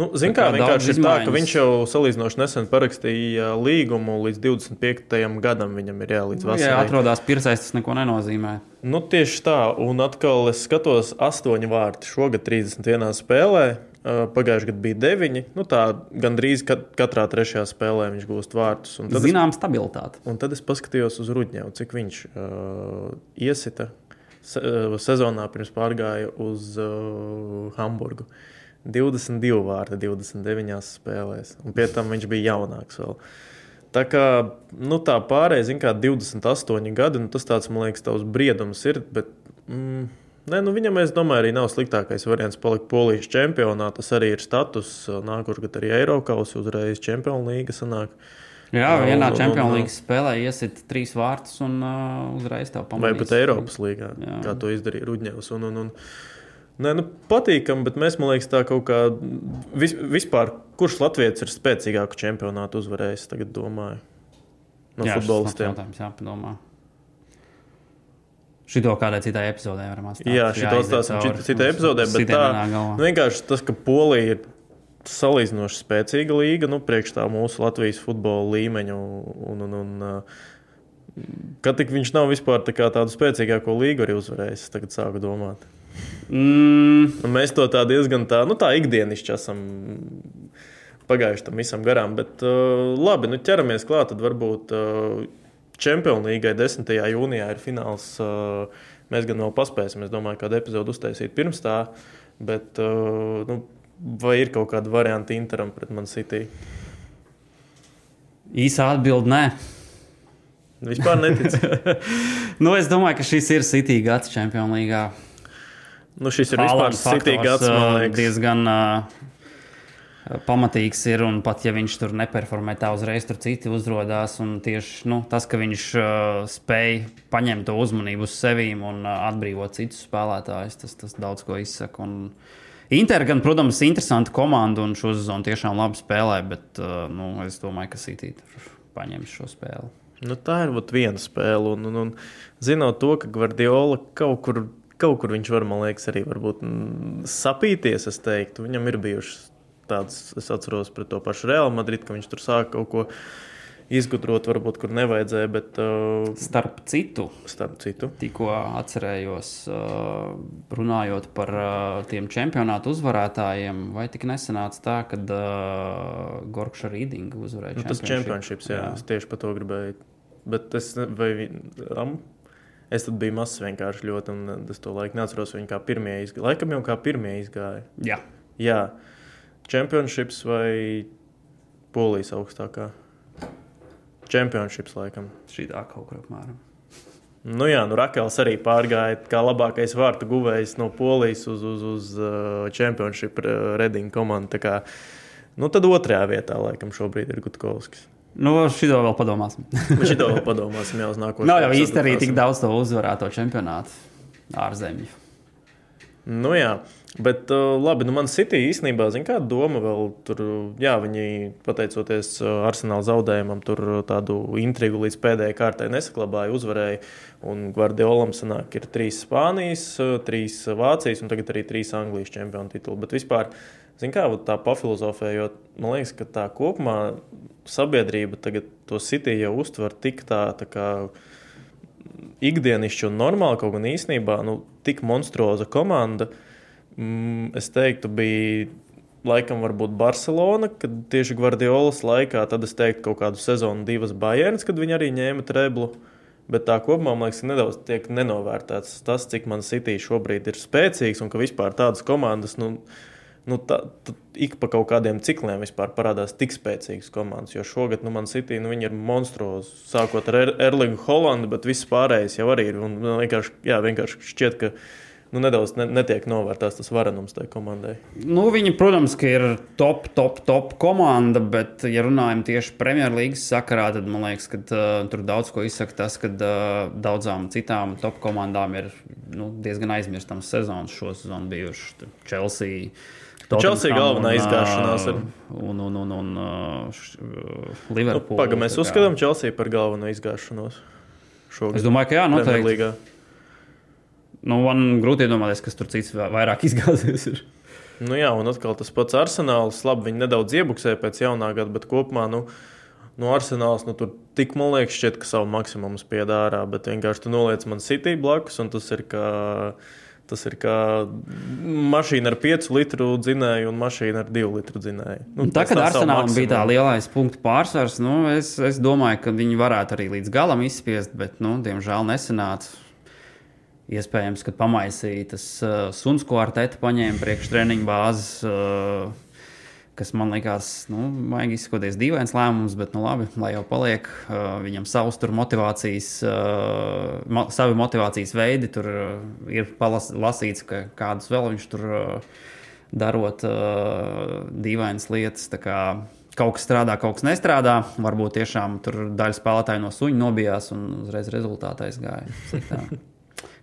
Nu, Ziniet, kā vienkārši ir tā, ka viņš jau salīdzinoši nesen parakstīja līgumu līdz 25. gadam. Viņam ir jālīdz vasarai. Nu, ja atrodas pircais, tas neko nenozīmē. Nu, tieši tā, un atkal es skatos, astoņi vārti šogad 31. spēlē. Pagājušajā gadā bija deviņi. Nu, tā gandrīz kat katrā trešajā spēlē viņš gūst vārtus. Zinām, stabilitāte. Un tad es paskatījos uz Rudņevu, cik viņš uh, iesita se sezonā pirms pārgāja uz uh, Hamburgu. 22 vārdi 29 spēlēs, un pie tam viņš bija jaunāks vēl. Tā kā nu, tā pārējais, zināmā kā 28 gadi, nu, tas tāds, man liekas, tavs briedums ir. Bet, mm, Nē, nu viņam, es domāju, arī nav sliktākais variants palikt polijas čempionā. Tas arī ir status. Nākošais gads arī Eiropas uzreiz Champions League sanāk. Jā, vienā Champions League spēlē iesit trīs vārtus un uh, uzreiz tev pamanīs. Vai pat Eiropas līgā, Jā. kā to izdarīja Rudņevs. Un, un, un, Nē, nu, patīkami, bet mēs, man liekas, tā kaut kā vis, vispār, kurš Latvijas ir spēcīgāku čempionātu uzvarējis, tagad domāju. No jā, futbolistiem. Jā, jāpadomā. Šito kādai citai epizodē varam atstāt. Jā, šito atstāsim cit, citai epizodē, bet tā nu, vienkārši tas, ka Polija ir salīdzinoši spēcīga līga, nu, priekš tā mūsu Latvijas futbola līmeņa. Un, un, un, uh, Kad tik viņš nav vispār tā tādu spēcīgāko līgu arī uzvarējis, tagad sāku domāt. Mm. Un mēs to tā diezgan tā, nu, tā ikdienišķi esam pagājuši tam visam garām. Bet uh, labi, nu, ķeramies klāt. Tad varbūt uh, Čempionu līgai 10. jūnijā ir fināls. Uh, mēs gan vēl paspēsim, es domāju, kādu epizodu uztaisīt pirms tā. Bet, uh, nu, vai ir kaut kāda varianta Interam pret Man City? Īsā atbilde - nē. Vispār neticu. nu, es domāju, ka šis ir City gads Čempionu līgā. Nu, šis ir vispār City gads, man liekas. Diezgan uh, pamatīgs ir, un pat ja viņš tur neperformē, tā uzreiz tur citi uzrādās. Tieši nu, tas, ka viņš uh, spēj paņemt to uzmanību uz sevi un uh, atbrīvot citus spēlētājus, tas, tas daudz ko izsaka. Un Inter, gan, protams, ir interesanta komanda un šo sezonu tiešām labi spēlē, bet uh, nu, es domāju, ka City paņems šo spēli. Nu, tā ir viena spēle. Un, un, un, zinot to, ka Guardiola kaut kur, kaut kur viņš var, man liekas, arī varbūt, mm, sapīties, es teiktu, viņam ir bijušas tādas, es atceros pret to pašu Real Madrid, ka viņš tur sāka kaut ko izgudrot, varbūt kur nevajadzēja. Bet, uh, starp citu, starp citu. tikko atcerējos, uh, runājot par uh, tiem čempionātu uzvarētājiem, vai tik nesenāca tā, ka uh, Gorkša Rīdinga uzvarēja. Nu, tas čempionšips, jā, jā, es tieši par to gribēju. Bet es, vai, um, es tad biju mazs vienkārši ļoti, un es to laiku neatceros, viņi kā pirmie izgāja. Laikam jau kā pirmie izgāja. Jā. jā. Championships vai Polijas augstākā? Championships, laikam. Šī tā kaut kur apmēram. Nu jā, nu Rakels arī pārgāja kā labākais vārtu guvējs no Polijas uz, uz, uz uh, Championship uh, Redinga komandu. Kā, nu tad otrajā vietā, laikam, šobrīd ir Gutkovskis. Nu, šito vēl padomāsim. Nu, šito vēl padomāsim jau uz nākošo. Nav jau īsti arī tik daudz to uzvarēto čempionātu ārzemju. Nu jā. Bet, uh, labi, nu man City īstenībā, zina, kāda doma vēl tur, jā, viņi pateicoties uh, arsenāla zaudējumam, tur tādu intrigu līdz pēdējai kārtai nesaklabāja, uzvarēja. Un Guardiolam sanāk, ir trīs Spānijas, uh, trīs Vācijas un tagad arī trīs Anglijas čempionu tituli. Bet vispār, zina, kā tā pafilozofējot, man liekas, ka tā kopumā sabiedrība tagad to City jau uztver tik tā, tā kā ikdienišķi un normāli, kaut gan īstenībā, nu, tik monstruoza komanda. Uh, mm, es teiktu, bija laikam varbūt Barcelona, kad tieši Guardiolas laikā, tad es teiktu kaut kādu sezonu, divas Bayerns, kad viņi arī ņēma treblu. Bet tā kopumā, man liekas, nedaudz tiek nenovērtēts tas, cik man City šobrīd ir spēcīgs un ka vispār tādas komandas, nu, nu tā, tā, ik pa kaut kādiem cikliem vispār parādās tik spēcīgas komandas. Jo šogad, nu, man City, nu, viņi ir monstruozi. Sākot ar er Erlingu Holandu, bet viss pārējais jau arī ir. Un, vienkārši, jā, vienkārši šķiet, ka nu, nedaudz ne, netiek novērtēts tas varenums tajā komandai. Nu, viņi, protams, ir top, top, top komanda, bet, ja runājam tieši Premjerlīgas sakarā, tad man liekas, ka uh, tur daudz ko izsaka tas, ka uh, daudzām citām top komandām ir nu, diezgan aizmirstams sezonas šo sezonu bijuši Chelsea. Chelsea galvenā izgāšanās ir. Un, un, un, un uh, Liverpool. Nu, Pagaidām, mēs uzskatām Chelsea par galveno izgāšanos. Šogad. Es domāju, ka jā, noteikti nu, man grūti iedomāties, kas tur cits vairāk izgāzies. Ir. Nu jā, un atkal tas pats arsenāls. Labi, viņi nedaudz iebuksēja pēc jaunā gada, bet kopumā nu, nu, arsenāls nu, tur tik, man liekas, šķiet, ka savu maksimumu spied ārā. Bet vienkārši tu noliec man City blakus, un tas ir kā. Tas ir kā mašīna ar 5 litru dzinēju un mašīna ar 2 litru dzinēju. Nu, tā, kad Arsenālam bija tā lielais punktu pārsvars, nu, es, es domāju, ka viņi varētu arī līdz galam izspiest, bet, nu, diemžēl, nesenāca. Iespējams, ka pamaisīja tas uh, suns, ko ar tēti paņēma priekštreniņu bāzes, uh, kas man likās, nu, vajag izskatīties dīvains lēmums, bet, nu, labi, lai jau paliek. Uh, viņam savs tur motivācijas, uh, mo savi motivācijas veidi, tur uh, ir lasīts, ka kādus vēl viņš tur uh, darot uh, dīvainas lietas. Kaut kas strādā, kaut kas nestrādā. Varbūt tiešām tur daļa spēlētāju no suņa nobijās un uzreiz rezultātā aizgāja.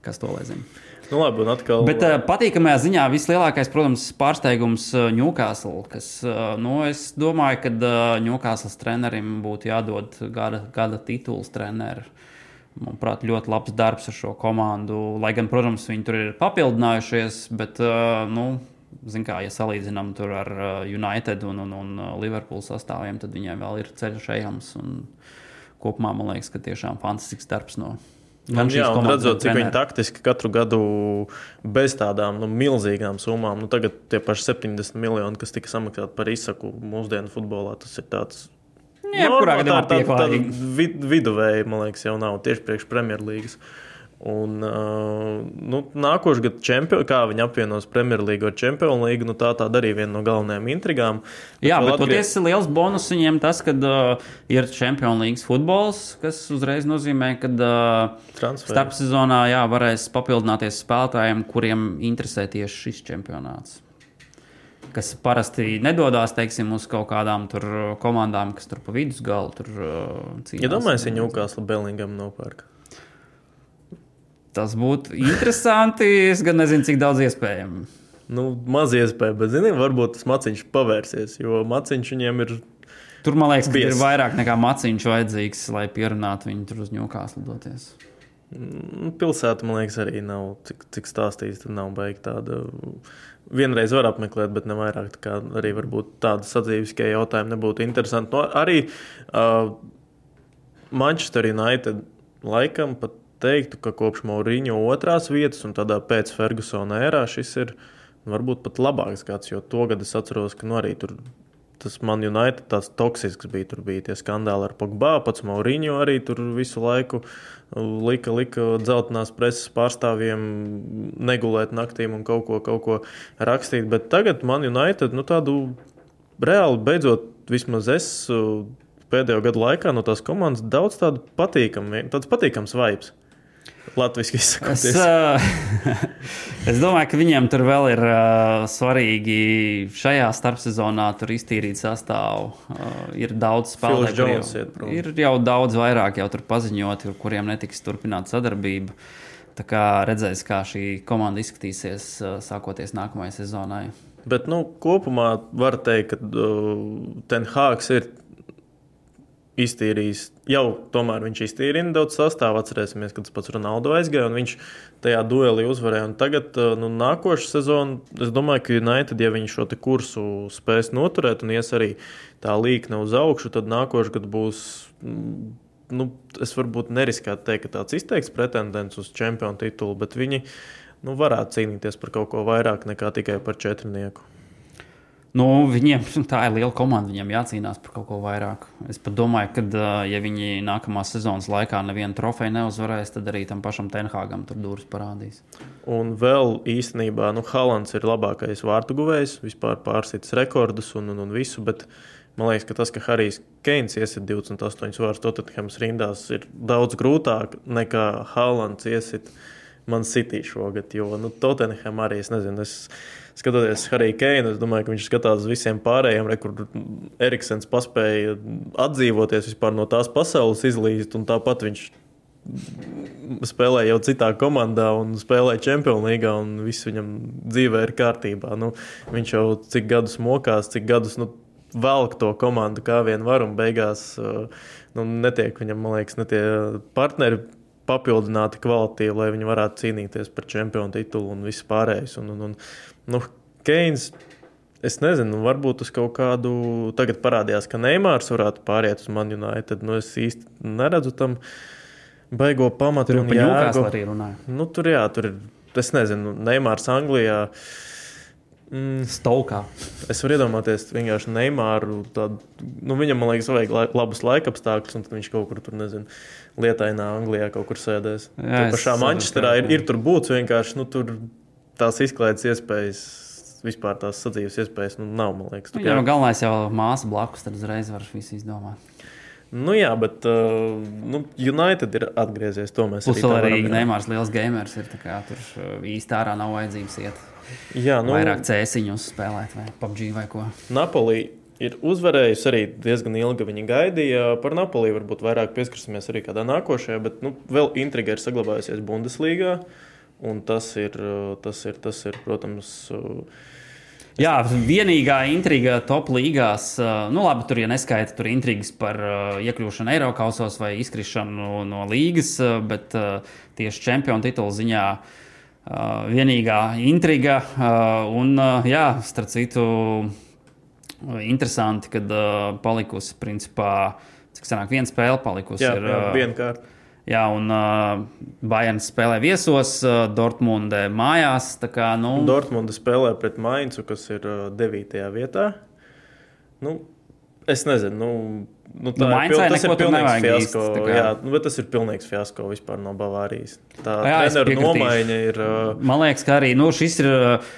kas to lai zina. Nu, labi, atkal... Bet uh, patīkamajā ziņā vislielākais, protams, pārsteigums Newcastle. Kas, uh, nu, es domāju, ka uh, Newcastle trenerim būtu jādod gada, gada tituls trenerim. Manuprāt, ļoti labs darbs ar šo komandu. Lai gan, protams, viņi tur ir papildinājušies, bet, uh, nu, kā, ja salīdzinām ar United un, un, un Liverpool sastāviem, tad viņiem vēl ir ceļš ejams. Kopumā man liekas, ka tiešām fantastisks darbs no Gan jā, un redzot, cik viņi taktiski katru gadu bez tādām nu, milzīgām summām, nu, tagad tie paši 70 miljoni, kas tika samaksāti par izsaku mūsdienu futbolā, tas ir tāds. Jā, kurā gadījumā tā, tā vid, viduvēji, man liekas, jau nav tieši priekš Premjerlīgas. Uh, Un, uh, nu, nākošais gads, čempion, kā viņi apvienos Premjerlīgu ar Champions League, nu, tā tāda arī viena no galvenajām intrigām. Jā, bet atgrie... patiesi liels bonus viņiem tas, ka uh, ir Champions League futbols, kas uzreiz nozīmē, ka uh, starpsezonā jā, varēs papildināties spēlētājiem, kuriem interesē tieši šis čempionāts. Kas parasti nedodas teiksim, uz kaut kādām komandām, kas tur pa vidusgalu tur uh, cīnās. Ja domāju, ka Newcastle Bellingam nopērk. Tas būtu interesanti. Es gan nezinu, cik daudz iespējams. Nu, maz iespēja, bet, zinām, varbūt tas maciņš pavērsies, jo maciņš viņiem ir. Tur, man liekas, ir vairāk nekā maciņš vajadzīgs, lai pierunātu viņu tur uz ņūkās lidoties. Mm, pilsēta, man liekas, arī nav, cik, cik stāstīts, tad nav beigta tāda. Vienreiz var apmeklēt, bet ne vairāk. Tā arī varbūt tāda sadzīviskie jautājumi nebūtu interesanti. No, arī uh, Manchester United laikam pat teiktu, ka kopš Mauriņa otrās vietas un tādā pēc Fergusona ērā šis ir varbūt pat labāks gads, jo to gadu es atceros, ka nu, arī tur tas man United tāds toksisks bija. Tur bija tie skandāli ar Pogba, pats Mauriņu arī tur visu laiku lika, lika dzeltenās preses pārstāvjiem negulēt naktīm un kaut ko, kaut ko rakstīt. Bet tagad man United nu, tādu reāli beidzot, vismaz es pēdējo gadu laikā no tās komandas daudz tādu patīkamu, tāds patīkams vibes. Latvijas izsakoties. Es, uh, es domāju, ka viņiem tur vēl ir uh, svarīgi šajā starpsezonā iztīrīt sastāvu. Uh, ir daudz spēlētāju, kuriem ir jau daudz vairāk jau paziņot, ar kuriem netiks turpināt sadarbību. Tā kā redzēs, kā šī komanda izskatīsies uh, sākoties nākamajai sezonai. Bet nu, kopumā var teikt, ka uh, Tenhāgs ir iztīrījis. Jau tomēr viņš iztīrīja nedaudz sastāvā. Atcerēsimies, kad tas pats Ronaldo aizgāja un viņš tajā duelī uzvarēja. Un tagad, uh, nu, nākošais sezona, es domāju, ka United, ja viņi šo kursu spēs noturēt un ies arī tā līkne uz augšu, tad nākošais gads būs. Mm, nu, es varbūt neriskētu teikt, ka tāds izteikts pretendents uz čempionu titulu, bet viņi nu, varētu cīnīties par kaut ko vairāk nekā tikai par četrnieku. Nu, viņiem tā ir liela komanda, viņiem jācīnās par kaut ko vairāk. Es domāju, ka, ja viņi nākamās sezonas laikā nevienu trofeju neuzvarēs, tad arī tam pašam Tenhāgam tur durvis parādīs. Un vēl īstenībā, nu, Halants ir labākais vārtu guvējs, vispār pārsits rekordus un, un, un visu. Bet man liekas, ka tas, ka Harijs Keins iesit 28 vārdus Tottenhams rindās, ir daudz grūtāk nekā Halants iesit man City šogad. Jo nu, Tottenham arī es nezinu. Es, skatoties Hariju Keinu, es domāju, ka viņš skatās uz visiem pārējiem, re, kur Eriksens paspēja atdzīvoties no tās pasaules, izlīst, tāpat viņš spēlē jau citā komandā un spēlē Champions League, un viss viņam dzīvē ir kārtībā. Nu, viņš jau cik gadus mokās, cik gadus nu, velk to komandu kā vien var, un beigās uh, nu, netiek viņam, man liekas, ne tie partneri papildināti kvalitīvi, lai viņi varētu cīnīties par čempionu titulu un visu pārējais. Un, un, un, nu, Keins, es nezinu, varbūt uz kaut kādu. Tagad parādījās, ka Neimārs varētu pāriet uz Man United. Nu, es īsti neredzu tam baigo pamatu. Tur jau arī runāja. Nu, tur jā, tur ir. Es nezinu, Neimārs Anglijā. Mm, Stokā. Es varu iedomāties, vienkārši Neimāru. Tādu, nu, viņam, man liekas, vajag la, labus laika apstākļus, un viņš kaut kur tur, nezinu, lietainā Anglijā kaut kur sēdēs. Jā, tur pašā Manchesterā ir, ir tur būts vienkārši, nu, tur tās izklaides iespējas. Vispār tās sadzīves iespējas nu, nav. Liekas, nu, jā, jā. galvenais jau māsa blakus, tad uzreiz var visu izdomāt. Nu, jā, bet uh, nu, United ir atgriezies. To mēs Plus arī, arī Neimārs liels gamers ir. Kā, tur īsti ārā nav vajadzības iet. Jā, nu, vairāk cēsiņus spēlēt, vai PUBG vai ko. Napoli ir uzvarējusi arī diezgan ilgi. Viņa gaidīja par Napoli. Varbūt vairāk pieskarsimies arī kādā nākošajā, bet nu, vēl intriga ir saglabājusies Bundeslīgā. Tas ir, tas ir, tas ir, protams, Jā, vienīgā intriga top līgās, nu labi, tur ja neskaita tur intrigas par iekļūšanu Eiropasos vai izkrišanu no līgas, bet tieši čempionu titulu ziņā vienīgā intriga. Un, jā, starp citu, interesanti, kad palikusi, principā, cik senāk viena spēle palikusi. Jā, ir, jā vienkārši. Jā, un uh, Bayern spēlē viesos, uh, Dortmunde mājās. Kā, nu... Dortmunde spēlē pret Mainzu, kas ir uh, 9. vietā. Nu, es nezinu. Nu, Nu, tā nu, ir, pil, tas ir pilnīgs fiasko. Īsti, jā, nu, bet tas ir pilnīgs fiasko vispār no Bavārijas. Tā jā, nomaiņa ir. Uh... Man liekas, ka arī nu, šis ir. Uh,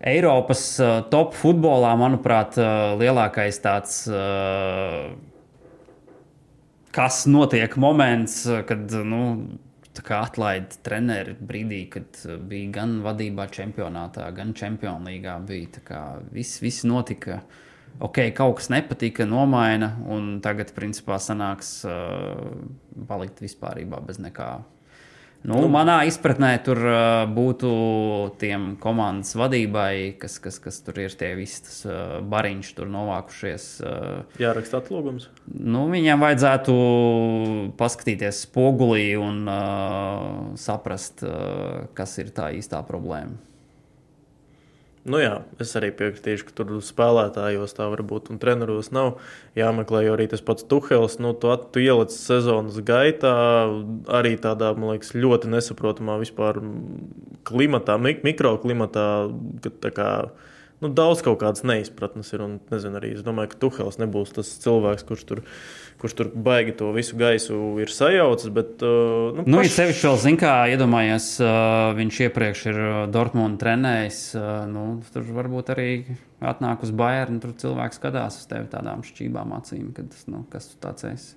Eiropas uh, top futbolā, manuprāt, uh, lielākais tāds, uh, kas notiek moments, kad nu, atlaida treneri brīdī, kad bija gan vadībā čempionātā, gan čempionīgā. Bija, viss, viss notika. Ok, kaut kas nepatika, nomaina, un tagad, principā, sanāks uh, palikt vispār bez nekā. Nu, nu, manā izpratnē tur uh, būtu tiem komandas vadībai, kas, kas, kas tur ir tie visi tas, uh, bariņš, tur novākušies. Uh, Jāraksta atlūgums. Nu, viņiem vajadzētu paskatīties spogulī un uh, saprast, uh, kas ir tā īstā problēma. Nu jā, es arī piekritīšu, ka tur spēlētājos tā var būt un treneros nav jāmeklē. Jo arī tas pats Tuhels, nu, tu, tu ieliec sezonas gaitā arī tādā, man liekas, ļoti nesaprotamā vispār klimatā, mikroklimatā, kad tā kā nu, daudz kaut kādas neizpratnes ir. Un, nezinu, arī es domāju, ka Tuhels nebūs tas cilvēks, kurš tur, kurš tur baigi to visu gaisu ir sajaucis. Bet, uh, nu, nu, paš... sevišķi vēl zina, kā iedomājies, uh, viņš iepriekš ir uh, Dortmunds trenējis. Uh, nu, tur varbūt arī atnāk uz Bayern, tur cilvēks skatās uz tevi tādām šķībām acīm, kad, nu, kas tu tāds esi.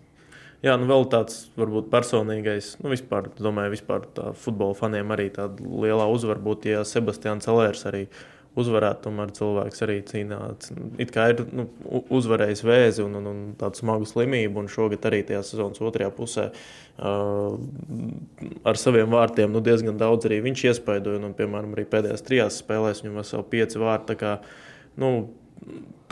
Jā, nu vēl tāds varbūt personīgais, nu vispār, domāju, vispār tā futbola faniem arī tāda liela uzvara būtu, ja Sebastians Celērs arī uh, uzvarētu. Tomēr cilvēks arī cīnās. It kā ir nu, uzvarējis vēzi un, un, un tādu smagu slimību, un šogad arī tajā sezonas otrajā pusē uh, ar saviem vārtiem nu, diezgan daudz arī viņš iespaidoja. Un, piemēram, arī pēdējās trijās spēlēs viņam veseli pieci vārti. Kā, nu,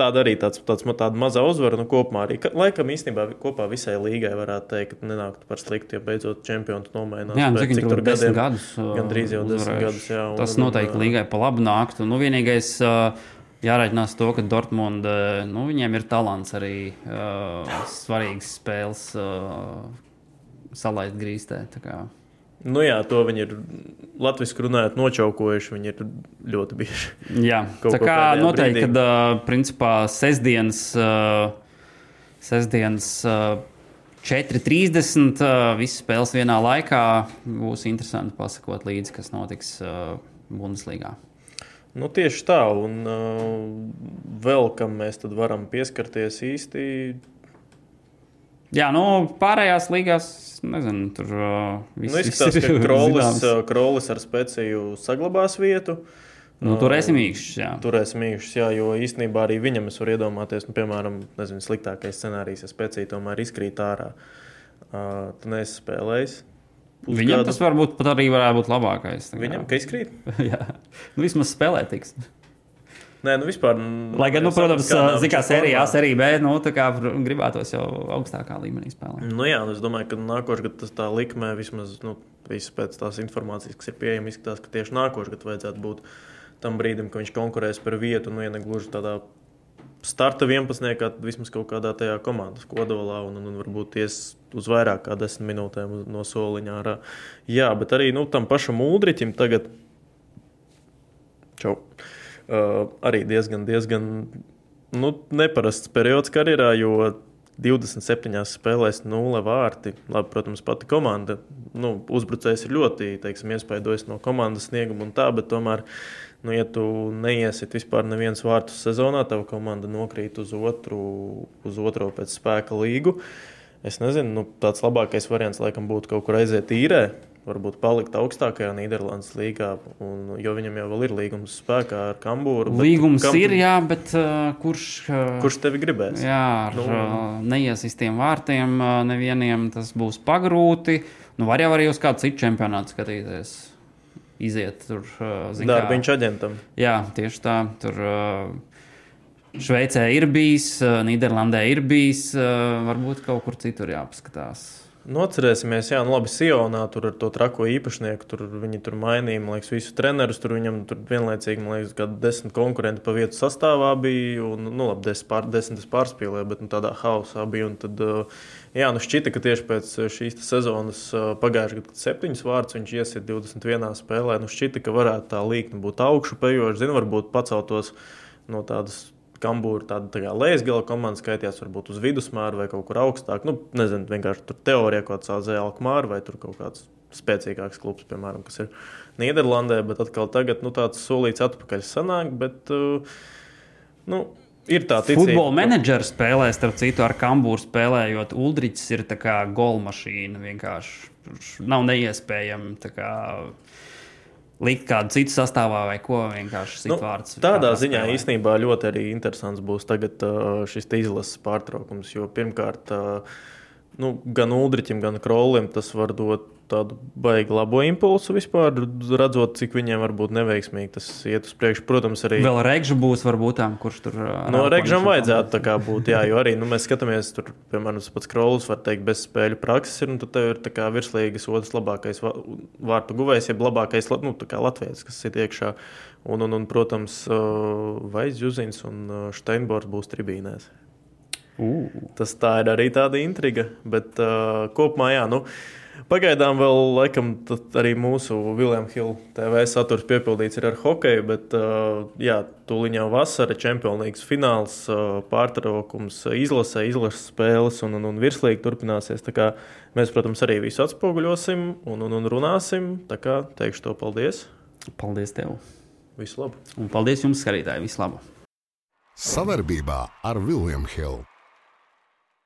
tāda arī tāds, tāds, tāda maza uzvara. Nu, kopumā arī, ka, laikam, īstenībā kopā visai līgai varētu teikt, ka nenāktu par sliktu, ja beidzot čempionu nomainās. Jā, nu, cik tur gadiem, gadus. Gan drīz jau desmit gadus. Jā, un, Tas noteikti un, līgai pa labu nāktu. Nu, vienīgais, Jāreikinās to, ka Dortmund, nu, viņiem ir talants arī uh, svarīgas spēles uh, salaist grīstē. Nu jā, to viņi ir latviešu runājot, nočaukojuši. Viņi ir ļoti bieži. Jā, tā kā noteikti, kad uh, principā sestdienas, sestdienas uh, 4.30 uh, visas spēles vienā laikā būs interesanti pasakot līdzi, kas notiks Bundeslīgā. Nu, tieši tā, un uh, vēl kam mēs varam pieskarties īsti Jā, nu, pārējās līgās, nezinu, tur uh, viss nu, izskatās, ka Krolis, Krolis ar spēciju saglabās vietu. Nu, turēsim īkšķus, jā. Turēsim īkšķus, jā, jo īstenībā arī viņam es varu iedomāties, nu, piemēram, nezinu, sliktākais scenārijs, ja spēcija tomēr izkrīt ārā. Uh, tu neesi spēlējis. Pusgadu. Viņam tas varbūt pat arī varētu būt labākais. Viņam, ka izkrīt? jā, nu, vismaz spēlē tiks. Nē, nu vispār. Lai gan, nu, protams, zināmā sērijā, arī B, nu, tā kā gribētos jau augstākā līmenī spēlēt. Nu, jā, nu, es domāju, ka nākošais gads tas tā likmē vismaz, nu, viss pēc tās informācijas, kas ir pieejama, izskatās, ka tieši nākošais gads vajadzētu būt tam brīdim, kad viņš konkurēs par vietu, nu, ja ne gluži tādā starta 11. tad vismaz kaut kādā tajā komandas kodolā, un, un, un varbūt ies uz vairāk kā desmit minūtēm no soliņa ārā. Jā, bet arī nu, tam pašam Uldriķim tagad. Čau. Arī diezgan, diezgan nu, neparasts periods karjerā, jo 27 spēlēs, 0 vārti. Labi, protams, pati komanda. Nu, uzbrucējs ir ļoti teiksim, iespaidojis no komandas snieguma un tā, bet tomēr, nu, ja tu neiesit vispār nevienas vārtus sezonā, tava komanda nokrīt uz otru, uz otro pēc spēka līgu. Es nezinu, nu, tāds labākais variants laikam būtu kaut kur aiziet īrē varbūt palikt augstākajā Nīderlandes līgā, un, jo viņam jau ir līgums spēkā ar Kambūru. Līgums kam, ir, jā, bet uh, kurš, uh, kurš tevi gribēs? Jā, ar nu, uh, neiesistiem vārtiem uh, nevieniem tas būs pagrūti. Nu, var jau arī uz kādu citu čempionātu skatīties. Iziet tur, uh, darbiņš aģentam. Jā, tieši tā. Tur, uh, Šveicē ir bijis, uh, Nīderlandē ir bijis, uh, varbūt kaut kur citur jāpaskatās. Nu, atcerēsimies, jā, nu labi, Sionā tur ar to trako īpašnieku, tur viņi tur mainīja, man liekas, visu trenerus, tur viņam tur vienlaicīgi, man liekas, kad desmit konkurenti pa vietu sastāvā bija, un, nu, labi, desmit, pār, desmit pārspīlēja, bet nu, tādā hausā bija, un tad, jā, nu šķita, ka tieši pēc šīs sezonas pagājušajā gadā, septiņas vārds viņš iesiet 21. spēlē, nu šķita, ka varētu tā līkne būt augšu pejoša, zinu, varbūt paceltos no tādas Kambūra tāda tā kā lejasgala komanda skaitījās varbūt uz vidusmēra vai kaut kur augstāk. Nu, nezinu, vienkārši tur teorijā kaut kāds Alkmāra vai tur kaut kāds spēcīgāks klubs, piemēram, kas ir Nīderlandē, bet atkal tagad nu, tāds solīts atpakaļ sanāk. Bet, uh, nu, Ir tā līnija. Futbola menedžera spēlē, starp citu, ar Kambūru spēlējot, Uldrichs ir tā kā golmašīna. Vienkārši nav neiespējami likt kādu citu sastāvā vai ko vienkārši nu, vārds. Tādā ziņā spēlē. īstenībā ļoti arī interesants būs tagad uh, šis izlases pārtraukums, jo pirmkārt. Uh, nu, gan Ulričam, gan Krolim tas var dot tādu baigi labo impulsu vispār, redzot, cik viņiem var būt neveiksmīgi tas iet uz priekšu. Protams, arī. Vēl Reigžs būs, varbūt tām, kurš tur. No Reigžam vajadzētu tā kā būt, jā, jo arī, nu, mēs skatāmies, tur, piemēram, tas pats Krolis, var teikt, bez spēļu prakses ir, un tad tev ir tā kā virslīgas otrs labākais vārtu guvējs, jeb labākais, nu, tā kā Latvijas, kas ir iekšā. Un, un, un protams, Vais Juzins un Steinbors būs tribīnēs. Uh. Tas tā ir arī tāda intriga, bet uh, kopumā, jā, nu, Pagaidām vēl laikam, arī mūsu Viljams Hilda TV saturs piepildīts ar hokeju, bet uh, jā, tūlīt jau vasara, League fināls, uh, pārtraukums, izlasē, izlases spēles un, un, un virslīgi turpināsies. Mēs, protams, arī visu atspoguļosim un, un, un runāsim. Tā kā teikšu to paldies. Paldies tev! Visu labu! Un paldies jums, skatītāji! Visu labu! Savarbībā ar Viljams Hildu!